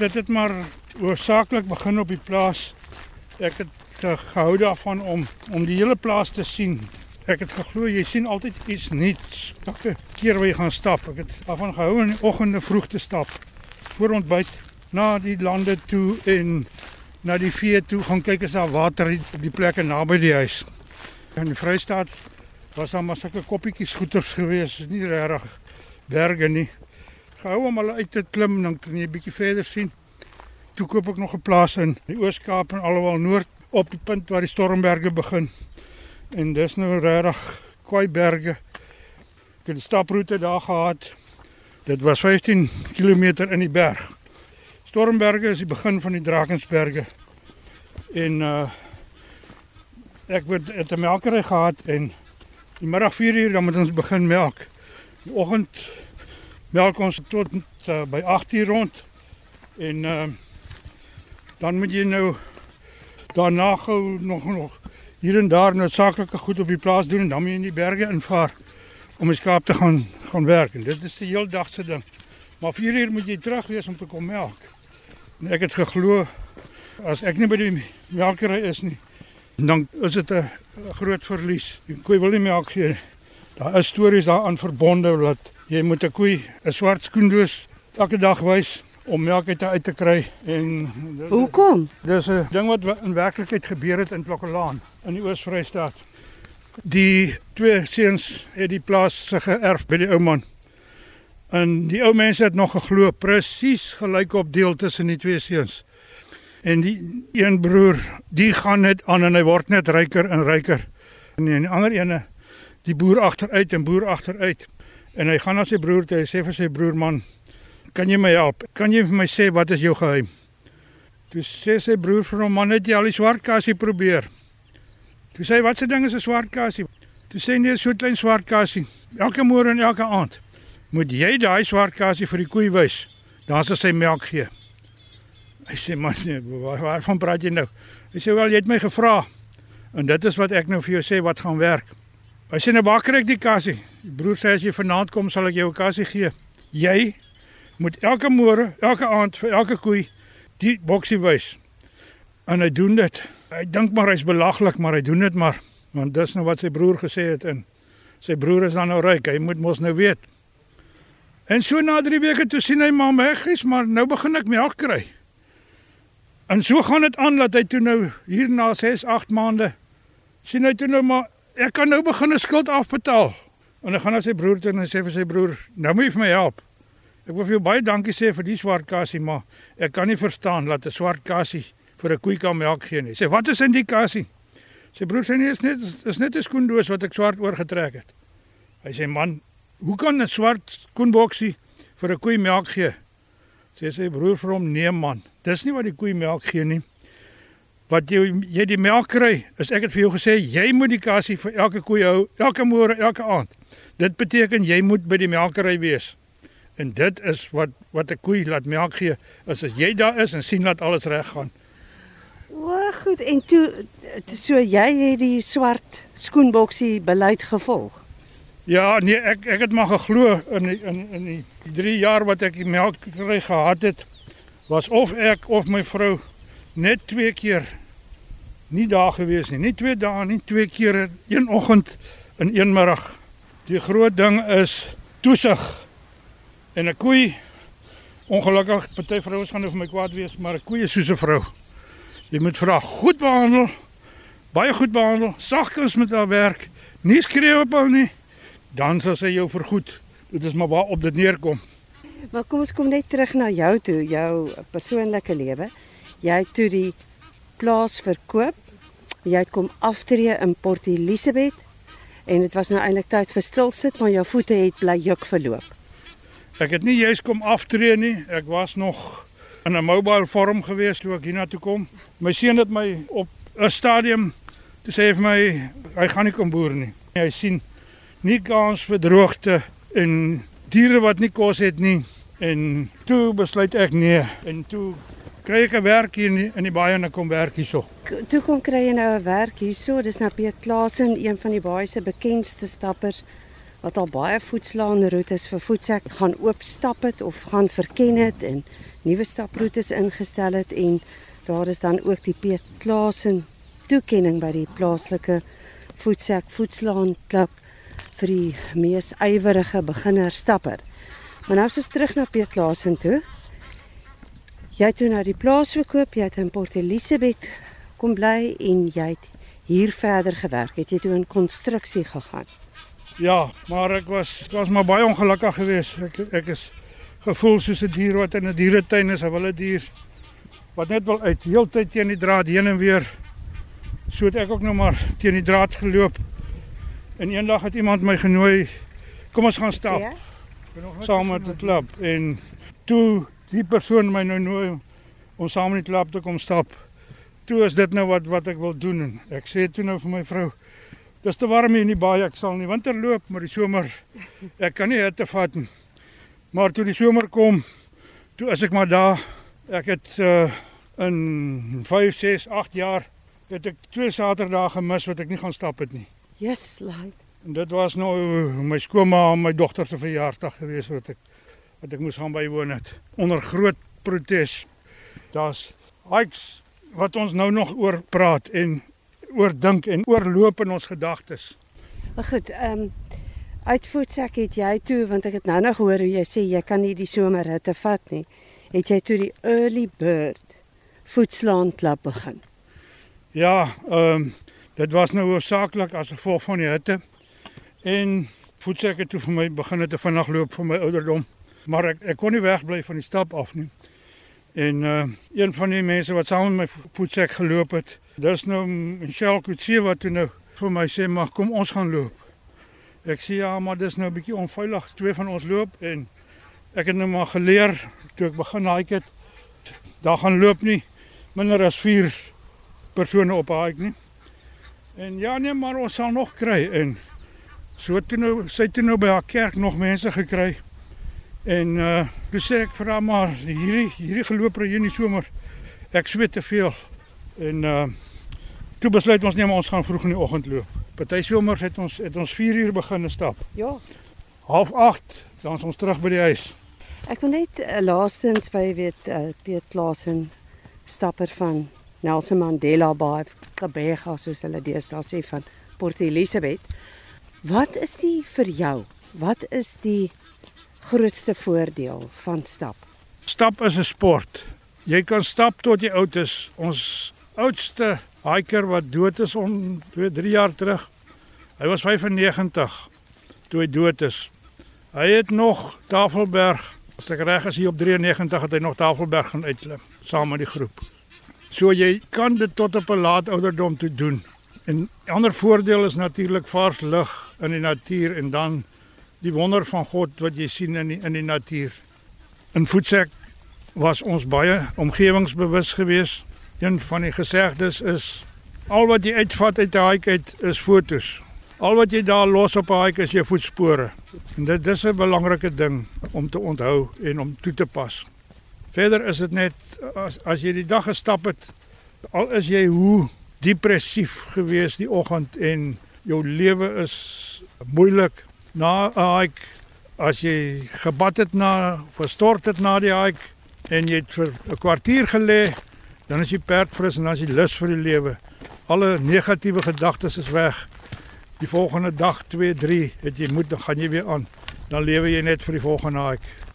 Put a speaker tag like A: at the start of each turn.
A: Dit het maar oorsaaklik begin op die plaas. Ek het uh, gehou daarvan om om die hele plaas te sien. Ek het geglo jy sien altyd iets nuuts. Elke keer waar jy gaan stap, ek het daarvan gehou in die oggende vroeg te stap. Voor ontbyt na die lande toe en na die vee toe gaan kyk as daar water op die plekke naby die huis. In die Vrystaat was daar maar sulke koppietjies goeters gewees, nie regtig berge nie. Gehou om hulle uit te klim dan kan jy 'n bietjie verder sien. Toe koop ek nog 'n plaas in die Oos-Kaap en Noord op die punt waar die Stormberge begin. En dis nou regtig kwai berge. Ek het 'n staproete daar gehad. Dit was 15 km in die berg. Stormberge is die begin van die Drakensberge. En uh ek het 'n melkery gehad en die middag 4 uur dan moet ons begin melk. Die oggend melk ons tot uh, by 8 uur rond. En uh dan moet jy nou daarna gou nog nog hier en daar noodsaaklike goed op die plaas doen en dan moet jy in die berge invaar om die skaap te gaan gaan werk. En dit is die heel dag se ding. Maar 4 uur moet jy terug wees om te kom melk. En ek het geglo as ek nie by die melkery is nie, dan is dit 'n groot verlies. Die koei wil nie melk gee. Daar is stories daaraan verbonde dat jy moet 'n koei 'n swart skoendoos elke dag wys om melk uit te, uit te kry en
B: Hoekom?
A: Dis 'n ding wat in werklikheid gebeur het in Klokkelaan in die Oos-Vrystaat. Die twee seuns het die plaas se geërf by die ou man. En die ou mense het nog geglo presies gelyk op deel tussen die twee seuns. En die een broer, die gaan net aan en hy word net ryker en ryker. En die ander ene, die boer agteruit en boer agteruit. En hy gaan na sy broer toe, hy sê vir sy broer man, "Kan jy my help? Kan jy vir my sê wat is jou geheim?" Toe sê sy broer vir hom, "Man, het jy al die swart kasie probeer?" Toe sê hy, "Wat se ding is 'n swart kasie?" Toe sê nee, so 'n klein swart kasie. Elke môre en elke aand moet jy daai swart kasie vir die koei wys. Dan sal sy melk gee. Hy sê man, nee, waar, waarvan praat jy nou? Hy sê wel, jy het my gevra. En dit is wat ek nou vir jou sê wat gaan werk. Hy sê nou waar kry ek die kasie? Die broer sê as jy vanaand kom, sal ek jou 'n kasie gee. Jy moet elke môre, elke aand vir elke koei die boksie wys. En hy doen dit. Hy dink maar hy's belaglik, maar hy doen dit maar want dis nou wat sy broer gesê het en sy broer is dan nou ryk. Hy moet mos nou weet. En so na 3 weke toe sien hy maar weg is, maar nou begin ek melk kry. En so gaan dit aan dat hy toe nou hier na 6, 8 maande sien hy toe nou maar ek kan nou begin 'n skuld afbetaal. En hy gaan na sy broer toe en hy sê vir sy broer, "Nou moet jy vir my help. Ek wil vir jou baie dankie sê vir die swart kasie, maar ek kan nie verstaan dat 'n swart kasie vir 'n koei kan melk gee nie." Sê, "Wat is in die kasie?" Sy broer sê, "Nee, is net is net 'n skoendoos wat ek swart oorgetrek het." Hy sê, "Man, hoe kan 'n swart skoenboksie vir 'n koei melk gee?" Sê sy broer vir hom, "Nee man, dis nie wat die koei melk gee nie. Wat jy jy die melk kry, is ek het vir jou gesê jy moet die kassie vir elke koei hou, elke môre, elke aand. Dit beteken jy moet by die melkery wees. En dit is wat wat 'n koei laat melk gee, is as jy daar is en sien dat alles reg gaan.
B: O, goed. En toe so jy het die swart skoenboksie beleid gevolg.
A: Ja, nee, ek ek het maar geglo in die, in in die 3 jaar wat ek die melkery gehad het, was of ek of my vrou net twee keer nie daar gewees nie. Nie twee dae nie, twee kere een oggend en een middag. Die groot ding is toesig. En 'n koei ongelukkig party vrouens gaan nou vir my kwaad wees, maar 'n koei is soos 'n vrou. Jy moet haar goed behandel, baie goed behandel, sagkens met haar werk, nie skreeu op haar nie. Dan sal sy jou vergoed. Dit is maar waar op dit neerkom.
B: Maar kom ons kom net terug na jou toe, jou persoonlike lewe. Jy het toe die plaas verkoop. Jy het kom aftree in Port Elizabeth en dit was nou eintlik tyd vir stilsit, maar jou voete het bly juk verloop.
A: Ek het nie juis kom aftree nie. Ek was nog in 'n mobile vorm gewees toe ek hiernatoe kom. My seun het my op 'n stadium toe sê hy vir my hy gaan nie kom boer nie. Hy sien nie kans vir droogte en diere wat nie kos het nie. En toe besluit ek nee en toe kry ek 'n werk hier in die, in die baie en ek kom werk hierso.
B: Toe kom kry jy nou 'n werk hierso. Dis nou Piet Klaasen, een van die baie se bekendste stappers. wat al baie voetslaanroetes vir voetsek gaan oopstap het of gaan verken het en nuwe staproetes ingestel het en daar is dan ook die Piet Klasen toekenning by die plaaslike voetsek voetslaan klub vir die mees ywerige beginner stapper. Maar nou is ons terug na Piet Klasen toe. Jy het toe na die plaas verkoop, jy het in Port Elizabeth kom bly en jy het hier verder gewerk. Het jy toe in konstruksie gegaan?
A: Ja, maar ek was ek was maar baie ongelukkig geweest. Ek ek is gevoel soos 'n dier wat in 'n dieretuin is, 'n wilde dier wat net wil uit heeltyd teen die draad heen en weer. So het ek ook nou maar teen die draad geloop. En eendag het iemand my genooi, kom ons gaan stap. Ja. Saam met die klub en toe die persoon my nou nooi om saam met die klub te kom stap. Toe is dit nou wat wat ek wil doen. Ek sê toe nou vir my vrou, dis te warm hier in die baie, ek sal nie winter loop, maar die somer ek kan nie hitte vat nie. Maar toe die somer kom, toe is ek maar daar. Ek het uh, in 5, 6, 8 jaar het ek twee Saterdae gemis wat ek nie gaan stap het nie.
B: Yes, like.
A: En dit was nou my skoonma en my dogter se verjaarsdag gewees wat ek wat ek moes gaan bywoon het onder groot protes. Daar's hikes wat ons nou nog oor praat en oor dink en oorloop in ons gedagtes.
B: Goed, ehm um, Uitvoetsek het jy toe want ek het nou nog hoor hoe jy sê jy kan nie die somerhitte vat nie. Het jy toe die early bird voetslaan klap begin?
A: Ja, ehm um, dit was nou hoofsaaklik as gevolg van die hitte. En voetsek het toe vir my begin te vinnig loop vir my ouderdom. Maar ek ek kon nie wegbly van die stap af nie. En uh een van die mense wat saam met my voetsek geloop het, dis nou Michelle Kutse wat toe nou vir my sê mag kom ons gaan loop. Ek sê ja, maar dis nou 'n bietjie onveilig. Twee van ons loop en ek het nou maar geleer toe ek begin hike het. Daar gaan loop nie minder as 4 persone op 'n hike nie. En ja nee, maar ons sal nog kry en so toe nou sy toe nou by haar kerk nog mense gekry. En uh toe sê ek vir haar maar hierdie hierdie geloper hier in die somer ek sweet te veel. En uh toe besluit ons net ons gaan vroeg in die oggend loop. Party somers het ons het ons 4 uur begin stap.
B: Ja.
A: Half 8 dan is ons terug by die huis.
B: Ek wil net uh, laastens by weet uh, Piet Klasen stapper van Nelson Mandela Bay Kabega soos hulle deesdae sê van Port Elizabeth. Wat is die vir jou? Wat is die grootste voordeel van stap?
A: Stap is 'n sport. Jy kan stap tot jy oud is. Ons oudste hiker wat dood is om 2, 3 jaar terug. Hy was 95 toe hy dood is. Hy het nog Tafelberg, as ek reg is hier op 93 het hy nog Tafelberg gaan uitklim saam met die groep. So jy kan dit tot op 'n laat ouderdom toe doen. En ander voordeel is natuurlik vars lug in die natuur en dan die wonder van God wat jy sien in die, in die natuur. In Voetsek was ons baie omgewingsbewus geweest. Een van die gesegdes is al wat jy uitvat uit 'n hike uit is fotos. Al wat jy daar los op 'n hike is jou voetspore. En dit dis 'n belangrike ding om te onthou en om toe te pas. Verder is dit net as as jy die dag gestap het, al is jy hoe depressief gewees die oggend en jou lewe is moeilik na 'n hike as jy gebad het na verstort het na die hike en jy het vir 'n kwartier gelê dan is jy perdfris en dan is jy lus vir die lewe. Alle negatiewe gedagtes is weg. Die volgende dag 2, 3 het jy moed dan gaan jy weer aan. Dan lewe jy net vir die volgende hike.